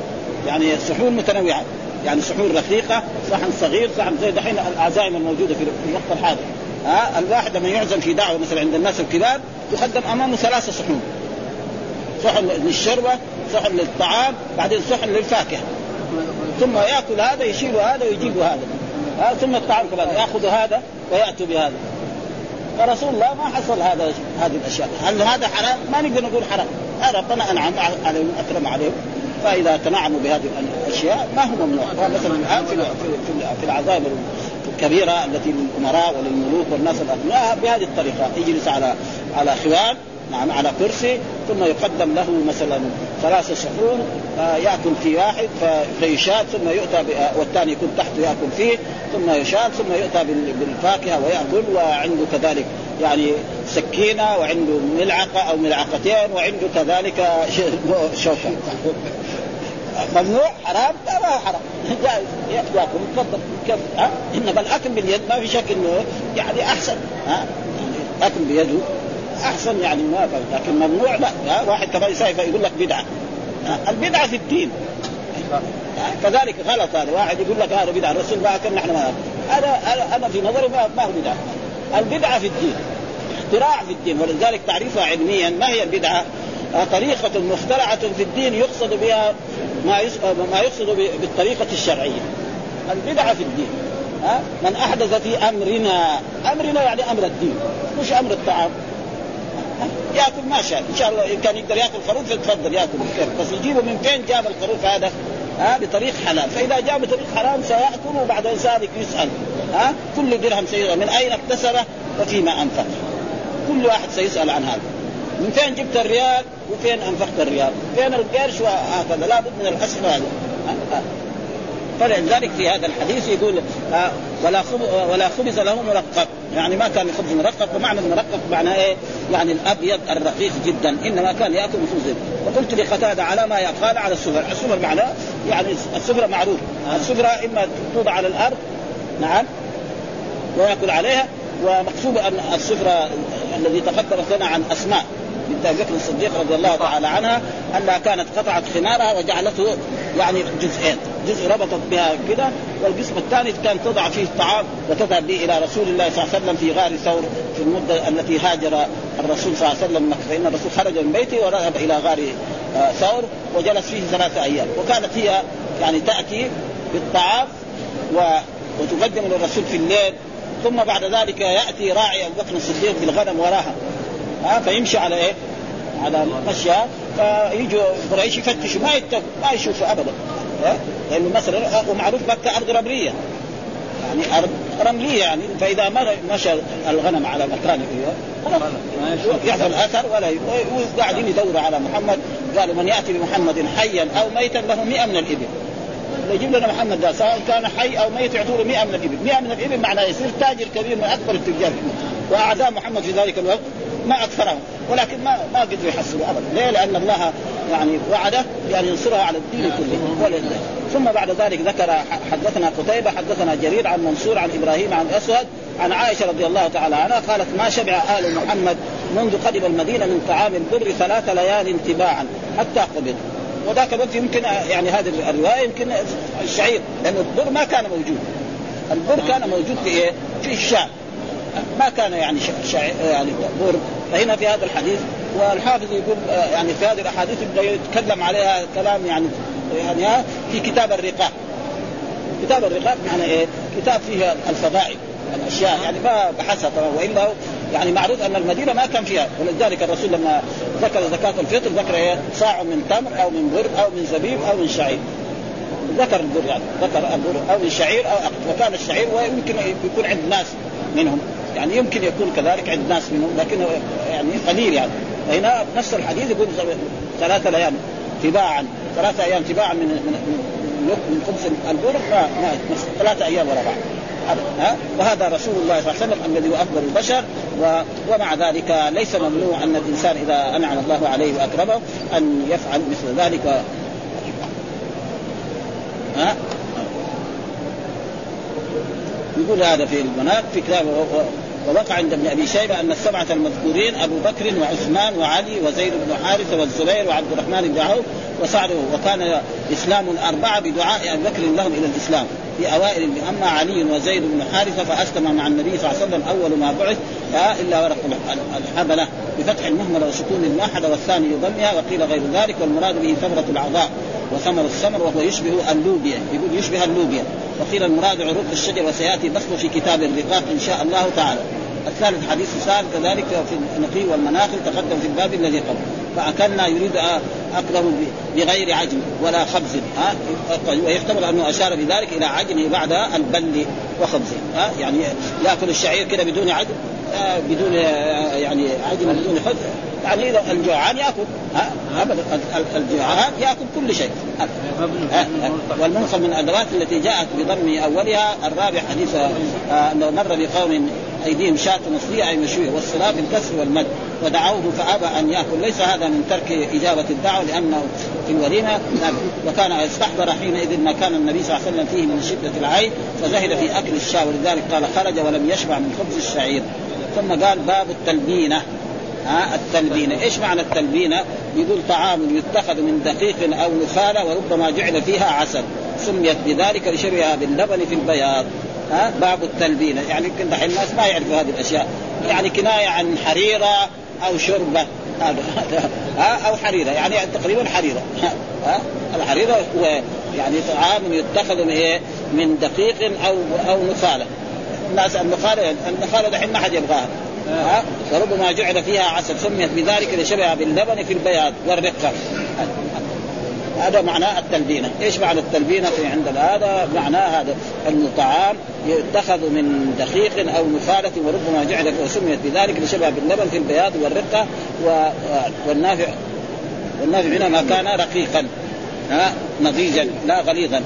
يعني سحون متنوعة. يعني سحور رقيقة صحن صغير صحن زي دحين العزائم الموجودة في الوقت الحاضر. ها؟ الواحد لما يعزم في دعوة مثلا عند الناس الكبار يقدم أمامه ثلاثة صحون صحن للشربه صحن للطعام بعدين صحن للفاكهة. ثم يأكل هذا يشيل هذا ويجيب هذا. ها ثم الطعام كمان يأخذ هذا وياتوا بهذا. فرسول الله ما حصل هذا هذه الأشياء. هل هذا حرام؟ ما نقدر نقول حرام. ربنا أنعم عليهم اكرم عليهم. فإذا تنعموا بهذه الأشياء ما هو ممنوع مثلا الآن في في العذاب الكبيرة التي للأمراء وللملوك والناس الأغنياء بهذه الطريقة. يجلس على على خوان نعم على كرسي ثم يقدم له مثلا ثلاثة صحون ياكل في واحد فيشاد ثم يؤتى والثاني يكون تحته ياكل فيه ثم يشاد ثم يؤتى بالفاكهة ويأكل وعنده كذلك يعني سكينة وعنده ملعقة أو ملعقتين وعنده كذلك شوكة. ممنوع؟ حرام؟ لا ما حرام. جائز. يأكل تفضل. كيف ها؟ إنما الأكل باليد ما في شك إنه يعني أحسن. ها؟ اكل بيده. أحسن يعني ما لكن ممنوع لا واحد كمان يسافر يقول لك بدعة البدعة في الدين كذلك غلط هذا واحد يقول لك هذا بدعة الرسول ما نحن ما أنا أنا في نظري ما, ما هو بدعة البدعة في الدين اختراع في الدين ولذلك تعريفها علميا ما هي البدعة؟ طريقة مخترعة في الدين يقصد بها ما ما يقصد بالطريقة الشرعية. البدعة في الدين. ها؟ من أحدث في أمرنا، أمرنا يعني أمر الدين، مش أمر الطعام. ياكل ما شاء إن شاء الله ان كان يقدر ياكل خروف يتفضل ياكل. بس يجيبه من فين؟ جاب الخروف هذا؟ ها بطريق حلال. فإذا جاء بطريق حرام سيأكل وبعد ذلك يسأل. ها كل درهم سيسال من أين اكتسبه وفيما أنفق. كل واحد سيسأل عن هذا. من فين جبت الريال؟ وفين أنفقت الريال؟ فين القرش؟ وهكذا. لابد من الحسب هذا. فلذلك في هذا الحديث يقول آه ولا ولا خبز له مرقق يعني ما كان خبز مرقق ومعنى المرقق معناه إيه؟ يعني الأبيض الرقيق جدا. إنما كان يأكل خبز. وقلت لقتادة على ما قال على السفر، السفر معناه يعني السفرة معروف، السفرة إما توضع على الأرض نعم ويأكل عليها ومقصود أن السفرة الذي تقدمت لنا عن أسماء. بنت أبي بكر الصديق رضي الله تعالى عنها أنها كانت قطعت خمارها وجعلته يعني جزئين، جزء ربطت بها كده والقسم الثاني كانت تضع فيه الطعام وتذهب به إلى رسول الله صلى الله عليه وسلم في غار ثور في المدة التي هاجر الرسول صلى الله عليه وسلم فإن الرسول خرج من بيته وذهب إلى غار ثور وجلس فيه ثلاثة أيام. وكانت هي يعني تأتي بالطعام و... وتقدم للرسول في الليل. ثم بعد ذلك يأتي راعي أبو بكر الصديق بالغنم وراها. ها فيمشي على إيه؟ على مشيها فيجوا قريش يفتشوا ما يتفق ما يشوفوا ابدا. لأنه مثلا ومعروف مكه ارض رملية. يعني أرض رملية يعني. فإذا مشى الغنم على مكان يحصل أثر ولا وقاعدين يدوروا على محمد. قالوا من يأتي بمحمد حيا أو ميتا له 100 من الإبل. يجيب لنا محمد ده سواء كان حي أو ميت يعطوا له 100 من الإبل. 100 من الإبل معناه يصير تاجر كبير من أكبر التجار. واعداء محمد في ذلك الوقت ما أكثرهم. ولكن ما ما قدروا يحصلوا ابدا. ليه؟ لأن الله يعني وعده يعني ينصرها على الدين كله ولله. ثم بعد ذلك ذكر حدثنا قتيبة حدثنا جرير عن منصور عن إبراهيم عن أسود عن عائشة رضي الله تعالى عنها قالت ما شبع آل محمد منذ قدم المدينة من طعام البر ثلاث ليال تباعا حتى قبض وذاك الوقت يمكن يعني هذه الرواية يمكن الشعير لأن البر ما كان موجود. البر كان موجود في إيه؟ في الشام. ما كان يعني شعير يعني بر. فهنا في هذا الحديث والحافظ يقول يعني في هذه الأحاديث يتكلم عليها كلام يعني يعني في كتاب الرقاق كتاب الرقاق معنى إيه؟ كتاب فيه الفضائل الأشياء يعني ما بحثها طبعا والا يعني معروف أن المدينة ما كان فيها ولذلك الرسول لما ذكر زكاة الفطر ذكر إيه؟ صاع من تمر أو من بر أو من زبيب أو من شعير ذكر البر يعني ذكر البر أو من شعير أو وكان الشعير ويمكن يكون عند ناس منهم يعني يمكن يكون كذلك عند ناس منهم لكن يعني قليل يعني. فهنا نفس الحديث يقول ثلاثة أيام تباعا ثلاثة أيام تباعا من من من خبز البر ما ما ثلاثة أيام ورا بعض. ها؟ وهذا رسول الله صلى الله عليه وسلم الذي هو افضل البشر و... ومع ذلك ليس ممنوع أن الإنسان إذا أنعم الله عليه وأكرمه أن يفعل مثل ذلك. ها؟ يقول هذا في المناق في كتاب ووقع عند ابن أبي شيبة أن السبعة المذكورين أبو بكر وعثمان وعلي وزيد بن حارثة والزبير وعبد الرحمن بن عوف وسعد وكان إسلام الأربعة بدعاء أبي بكر لهم إلى الإسلام. في أوائل أما علي وزيد بن حارثة فأسلم مع النبي صلى الله عليه وسلم أول ما بعث إلا ورق الحبلة بفتح المهملة وسكون الماحده والثاني يضمها وقيل غير ذلك والمراد به ثمره العضاء. وثمر السمر وهو يشبه اللوبيا. يقول يشبه اللوبيا. وقيل المراد عروق الشجر وسيأتي بسطه في كتاب الرقاق إن شاء الله تعالى. الثالث حديث سال كذلك في النقي والمناخ تقدم في الباب الذي قبل. فأكلنا يريد أكله بغير عجن ولا خبز. ها؟ ويحتمل أنه أشار بذلك إلى عجنه بعد البل وخبزه. ها؟ يعني يأكل الشعير كده بدون عجن آه بدون آه يعني عجن بدون خبز. يعني الجوعان يأكل. أبدا. الجوعان يأكل كل شيء. والمنخل من الادوات التي جاءت بضم أولها. الرابع حديث آه، أنه مر بقوم أيديهم شاة مصلية أي مشوية. والصلاة بالكسر والمد. ودعوه فأبى أن يأكل. ليس هذا من ترك إجابة الدعوة لأنه في الوليمة. وكان استحضر حينئذ ما كان النبي صلى الله عليه وسلم فيه من شدة العين فزهد في أكل الشاة. ولذلك قال خرج ولم يشبع من خبز الشعير. ثم قال باب التلبينه ها التلبينه، إيش معنى التلبينه؟ يقول طعام يتخذ من دقيق أو نخالة وربما جعل فيها عسل، سميت بذلك لشرها باللبن في البياض، ها باب التلبينه، يعني يمكن دحين الناس ما يعرفوا هذه الأشياء، يعني كناية عن حريرة أو شربه هذا ها أو حريرة. يعني تقريبا حريرة. ها الحريرة هو يعني طعام يتخذ من إيه؟ من دقيق أو أو نخالة. الناس النخاله النخالة دحين ما حد يبغاها. ها؟ وربما جعل فيها عسل سميت بذلك لشبه باللبن في البياض والرقة. هذا معناه التلبينة. إيش معنى التلبينة في عند هذا معناه هذا أن الطعام يتخذ من دقيق أو نخالة وربما جعل وسميت بذلك لشبه باللبن في البياض والرقة. والنافع والنافع هنا ما كان رقيقا ها؟ نضيجا لا غليظا.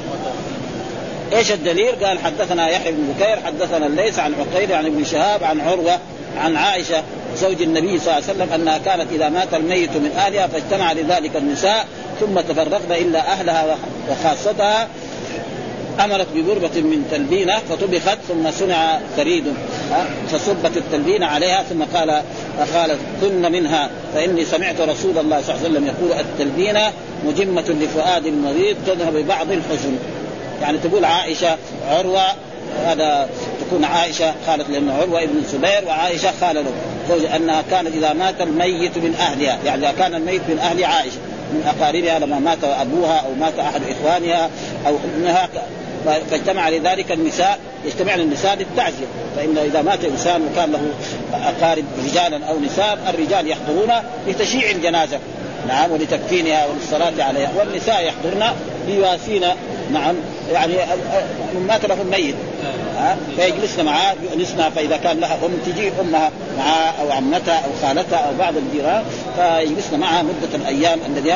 إيش الدليل؟ قال حدثنا يحيى بن بكير حدثنا الليث عن عقيل عن ابن شهاب عن عروة عن عائشة زوج النبي صلى الله عليه وسلم أنها كانت إذا مات الميت من أهلها فاجتمع لذلك النساء ثم تفرقن إلا أهلها وخاصتها. أمرت ببربة من تلبينة فطبخت ثم صنع ثريد فصبت التلبينة عليها ثم قال قالت كن منها. فإني سمعت رسول الله صلى الله عليه وسلم يقول التلبينة مجمة لفؤاد المريض تذهب ببعض الحزن. يعني تقول عائشة عروة هذا تكون عائشة قالت لأنه عروة ابن الزبير وعائشة خاله له زوج أنها كانت إذا مات الميت من أهلها يعني إذا كان الميت من أهل عائشة من أقاربها لما مات أبوها أو مات أحد إخوانها أو ابنها فاجتمع لذلك النساء يجتمعن النساء للتعزية فإن إذا مات إنسان وكان له أقارب رجالا أو نساء الرجال يحضرون لتشييع الجنازة نعم ولتكفينها وللصلاة عليها والنساء يحضرن ليواسين نعم. يعني مات له الميت ها؟ فيجلسن معاه يؤنسنا فإذا كان لها أم تجي أمها معاه أو عمتها أو خالتها أو بعض الجيران فيجلسن معها مدة الأيام الذي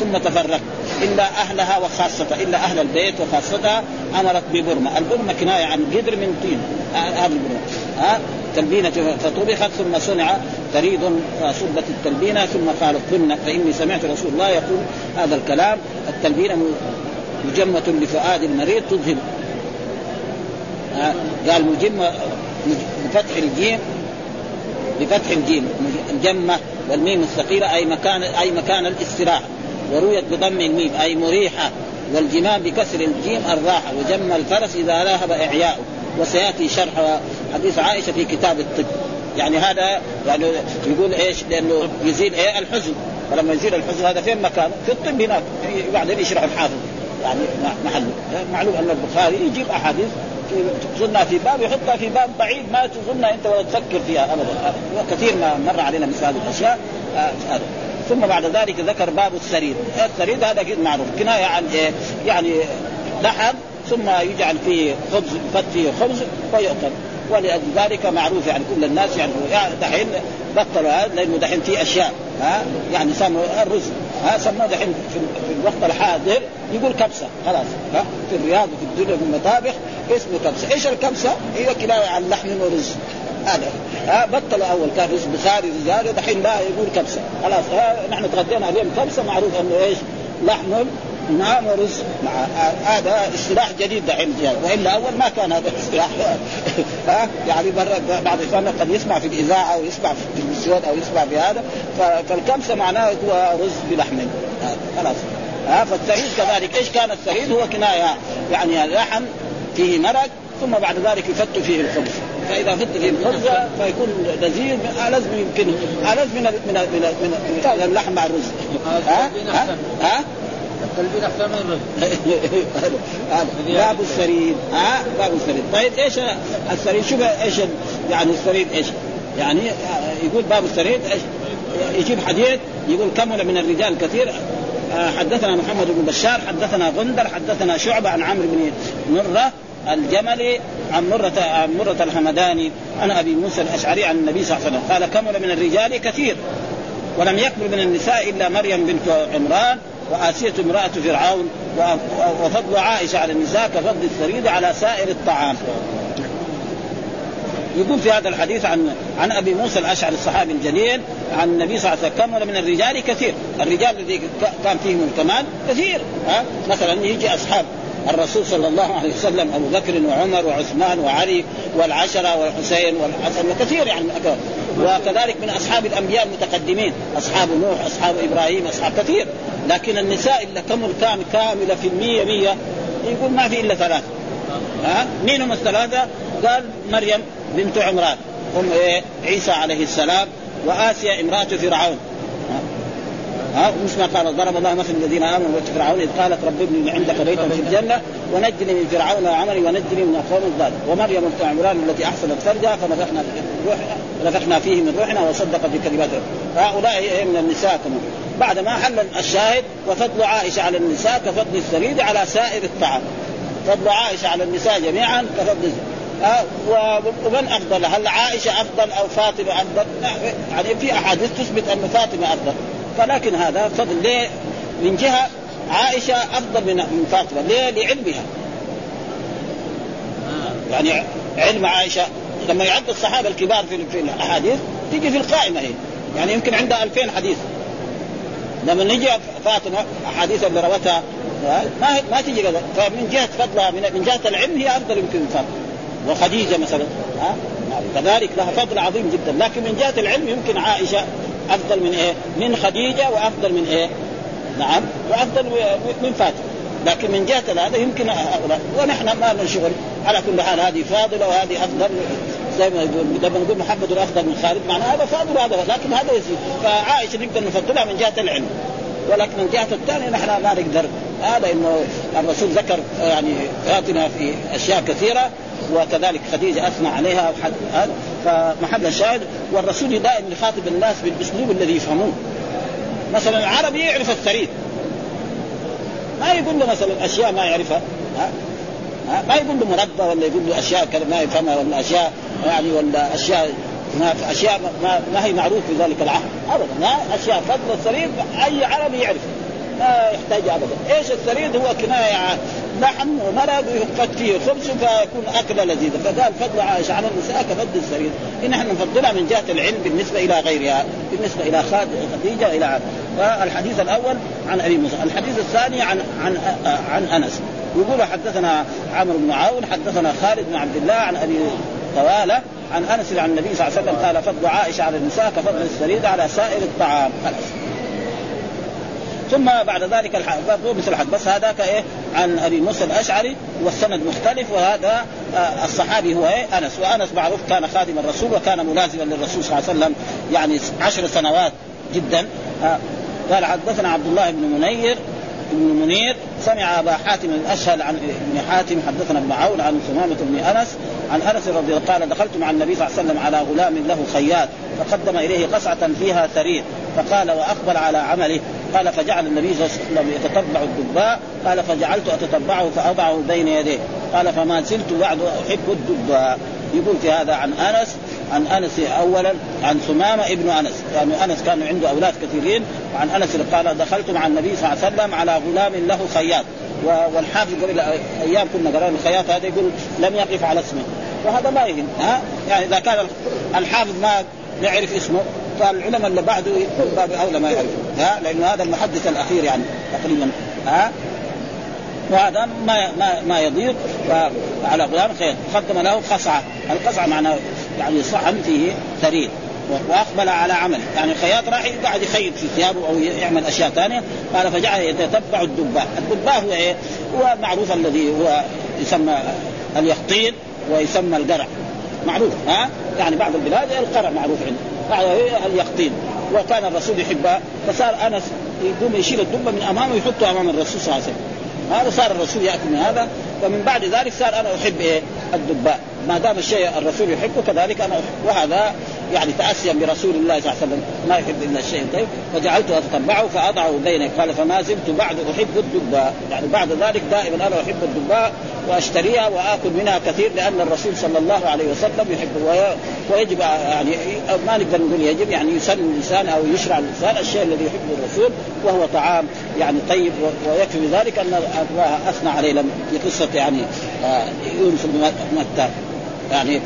ثم تفرق. إلا أهلها وخاصتها إلا أهل البيت وخاصتها أمرت ببرمة، البرمة كناية عن قدر من طين. هذه البرمة. ها؟ تلبينة فطبخت ثم صنع ثريد صبت التلبينة ثم قالت كن فإني سمعت رسول الله يقول هذا الكلام. التلبينة مجمة لفؤاد المريض تذهب. قال مجمة بفتح الجيم بفتح الجيم مجمة والميم الثقيلة أي مكان أي مكان الاستراحة. ورويت بضم الميم أي مريحة. والجمام بكسر الجيم الراحة. وجم الفرس إذا ذهب إعياؤه. وسيأتي شرح حديث عائشة في كتاب الطب. يعني هذا يعني يقول إيش؟ لأنه يزيل إيه؟ الحزن. فلما يزيل الحزن هذا فين مكانه؟ في الطب هناك. بعدين يشرح الحافظ. يعني محله معلوم أن البخاري يجيب أحاديث تظنها في باب يحطها في باب بعيد ما تظنها أنت ولا تفكر فيها ابدا. وكثير ما مر علينا مثل هذه الأشياء آه ثم بعد ذلك ذكر باب السرير. السرير هذا أكيد معروف كناية عن إيه؟ يعني لحم ثم يجعل فيه خبز يفت فيه خبز ويؤكل ولأجل ذلك معروف يعني كل الناس يعني دحين بطلوا هذا لأنه دحين في أشياء ها؟ يعني سموا الرز ها؟ سموه دحين في, الوقت الحاضر يقول كبسة خلاص ها؟ في الرياض وفي الدنيا في المطابخ اسمه كبسة، إيش الكبسة؟ هي كنايه عن لحم ورز هذا ها؟ بطلوا أول كان رز بخاري رجال دحين لا يقول كبسة. خلاص نحن تغدينا اليوم كبسة معروف إنه إيش؟ لحم نعم ورز مع هذا اصطلاح جديد دحين وإلا أول ما كان هذا الاصطلاح. ها؟ يعني بعض إخواننا قد يسمع في الإذاعة أو يسمع في التلفزيون أو يسمع في هذا. فالكبسه معناه هو رز بلحم. خلاص. ها فالثريد كذلك. إيش كان الثريد هو كناية. يعني لحم فيه مرق ثم بعد ذلك يفت فيه الخبز. فإذا فت فيه الخبز فيكون لذيذ ألذ يمكن ألذ من من من, من اللحم مع الرز. ها؟ ها, ها؟ التلبين أحسن من الرز. باب السريد ها؟ باب السريد طيب إيش السريد شوف إيش يعني السريد إيش؟ يعني يقول باب السريد إيش؟ يجيب حديد يقول كمل من الرجال كثير. آه، حدثنا محمد بن بشار حدثنا غندر حدثنا شعبة عن عمرو بن مرة الجملي عن مرة عن مرة الحمداني عن أبي موسى الأشعري عن النبي صلى الله عليه وسلم. قال كمل من الرجال كثير. ولم يكمل من النساء إلا مريم بنت عمران وآسية امرأة فرعون وفضل عائشة على النساء كفضل الثريد على سائر الطعام. يقول في هذا الحديث عن عن أبي موسى الأشعري الصحابي الجليل عن النبي صلى الله عليه وسلم كمل من الرجال كثير، الرجال الذي كان فيهم الكمال كثير ها؟ مثلا يجي أصحاب الرسول صلى الله عليه وسلم أبو بكر وعمر وعثمان وعلي والعشرة والحسين والحسن وكثير يعني وكذلك من أصحاب الأنبياء المتقدمين أصحاب نوح أصحاب إبراهيم أصحاب كثير. لكن النساء اللي كمل كامل كاملة في المية مية يقول ما في إلا ثلاثة. ها؟ مين هم الثلاثة؟ قال مريم بنت عمران. أم إيه؟ عيسى عليه السلام وآسيا امرأة فرعون. ها؟ مثل ما قال؟ ضرب الله مثل الذين آمنوا فرعون إذ قالت رب ابني عندك بيتا في الجنة ونجني من فرعون وعملي ونجني من القوم الظالم ومريم بنت عمران التي احسنت فرجها فنفخنا نفخنا فيه من روحنا وصدقت بكلمات هؤلاء من النساء كمان. بعد ما حل الشاهد وفضل عائشة على النساء كفضل الثريد على سائر الطعام. فضل عائشة على النساء جميعا كفضل أه ومن أفضل؟ هل عائشة أفضل أو فاطمة أفضل؟ يعني في أحاديث تثبت أن فاطمة أفضل. فلكن هذا فضل ليه؟ من جهة عائشة أفضل من من فاطمة. ليه؟ لعلمها. يعني علم عائشة لما يعد الصحابة الكبار في الأحاديث تيجي في القائمة هي. يعني يمكن عندها 2000 حديث. لما نجي فاطمة أحاديث اللي روتها ما ما تجي كذا فمن جهة فضلها من جهة العلم هي أفضل يمكن من فاطمة. وخديجة مثلا ها كذلك لها فضل عظيم جدا. لكن من جهة العلم يمكن عائشة أفضل من إيه؟ من خديجة وأفضل من إيه؟ نعم وأفضل من فاطمة. لكن من جهة هذا يمكن هؤلاء ونحن ما لنا شغل. على كل حال هذه فاضلة وهذه أفضل. زي ما يقول لما نقول محمد افضل من خالد. معناه هذا فاضل وهذا لكن هذا يزيد. فعائشة نقدر نفضلها من جهة العلم. ولكن من جهة الثانية نحن ما نقدر. هذا إنه الرسول ذكر يعني فاتنا في أشياء كثيرة وكذلك خديجة أثنى عليها فمحل الشاهد والرسول دائما يخاطب الناس بالأسلوب الذي يفهموه. مثلا العربي يعرف الثريد ما يقول له مثلا أشياء ما يعرفها. ها؟ ها؟ ما يقول له مربى ولا يقول له أشياء كذا ما يفهمها ولا أشياء. يعني ولا أشياء ما أشياء ما, ما هي معروف في ذلك العهد ابدا أشياء فضل الثريد أي عربي يعرفها ما يحتاج ابدا، إيش الثريد؟ هو كناية عن لحم ومرق ويحط فيه خبز فيكون أكلة لذيذة، فقال فضل عائشة على النساء كفضل الثريد، إن إحنا نفضلها من جهة العلم بالنسبة إلى غيرها، بالنسبة إلى خديجة وإلى عاد. فالحديث الأول عن أبي موسى، الحديث الثاني عن عن عن أنس، يقول حدثنا عمرو بن عون حدثنا خالد بن عبد الله عن أبي طواله عن أنس عن النبي صلى الله عليه وسلم قال فضل عائشة على النساء كفضل الثريد على سائر الطعام. خلاص ثم بعد ذلك مثل الحد بس هذاك إيه؟ عن أبي موسى الأشعري والسند مختلف وهذا آه الصحابي هو إيه؟ أنس. وأنس معروف كان خادم الرسول وكان ملازما للرسول صلى الله عليه وسلم يعني عشر سنوات جدا. آه قال حدثنا عبد الله بن منير بن منير سمع أبا حاتم الأشهل عن ابن حاتم حدثنا ابن عون عن ثمامة بن أنس عن أنس رضي الله قال دخلت مع النبي صلى الله عليه وسلم على غلام له خياط فقدم إليه قصعة فيها ثريد فقال وأقبل على عمله قال فجعل النبي صلى الله عليه وسلم يتتبع الدباء قال فجعلت أتتبعه فأضعه بين يديه قال فما زلت بعد أحب الدباء يقول في هذا عن أنس عن أنس اولا عن ثمامه ابن أنس. يعني أنس كان عنده أولاد كثيرين. وعن أنس قال دخلت مع النبي صلى الله عليه وسلم على غلام له خياط. والحافظ قبل أيام كنا قرأنا الخياط هذا. يقول لم يقف على اسمه. وهذا ما يهم. ها؟ يعني إذا كان الحافظ ما يعرف اسمه فالعلماء اللي بعده يكون باب أولى ما يعرف ها؟ لأنه هذا المحدث الأخير يعني تقريبا. ها؟ وهذا ما ما ما يضيق. على غلام خير قدم له قصعة. القصعة معناه يعني صحن فيه ثريد. وأقبل على عمل يعني الخياط راح قاعد يخيط في ثيابه أو يعمل أشياء ثانية. قال فجعل يتتبع الدباء، الدباء هو إيه؟ هو معروف الذي هو يسمى اليقطين ويسمى القرع. معروف ها؟ يعني بعض البلاد القرع معروف عنده. اليقطين وكان الرسول يحبها فصار أنس يقوم يشيل الدبة من أمامه ويحطه أمام الرسول صلى الله عليه وسلم. هذا صار الرسول يأكل من هذا. فمن بعد ذلك صار أنا أحب إيه؟ الدباء. ما دام الشيء الرسول يحبه كذلك أنا أحب. وهذا يعني تاسيا برسول الله صلى الله عليه وسلم. ما يحب إلا الشيء الطيب. فجعلت اتتبعه فاضعه بيني قال فما زلت بعد أحب الدباء. يعني بعد ذلك دائما أنا أحب الدباء وأشتريها وآكل منها كثير لأن الرسول صلى الله عليه وسلم يحبه ويجب يعني ما نقدر نقول يجب يعني يسن الإنسان أو يشرع الإنسان الشيء الذي يحبه الرسول وهو طعام يعني طيب. ويكفي ذلك أن الله أثنى عليه. في قصة يعني آه، يونس بن متى؟ يعني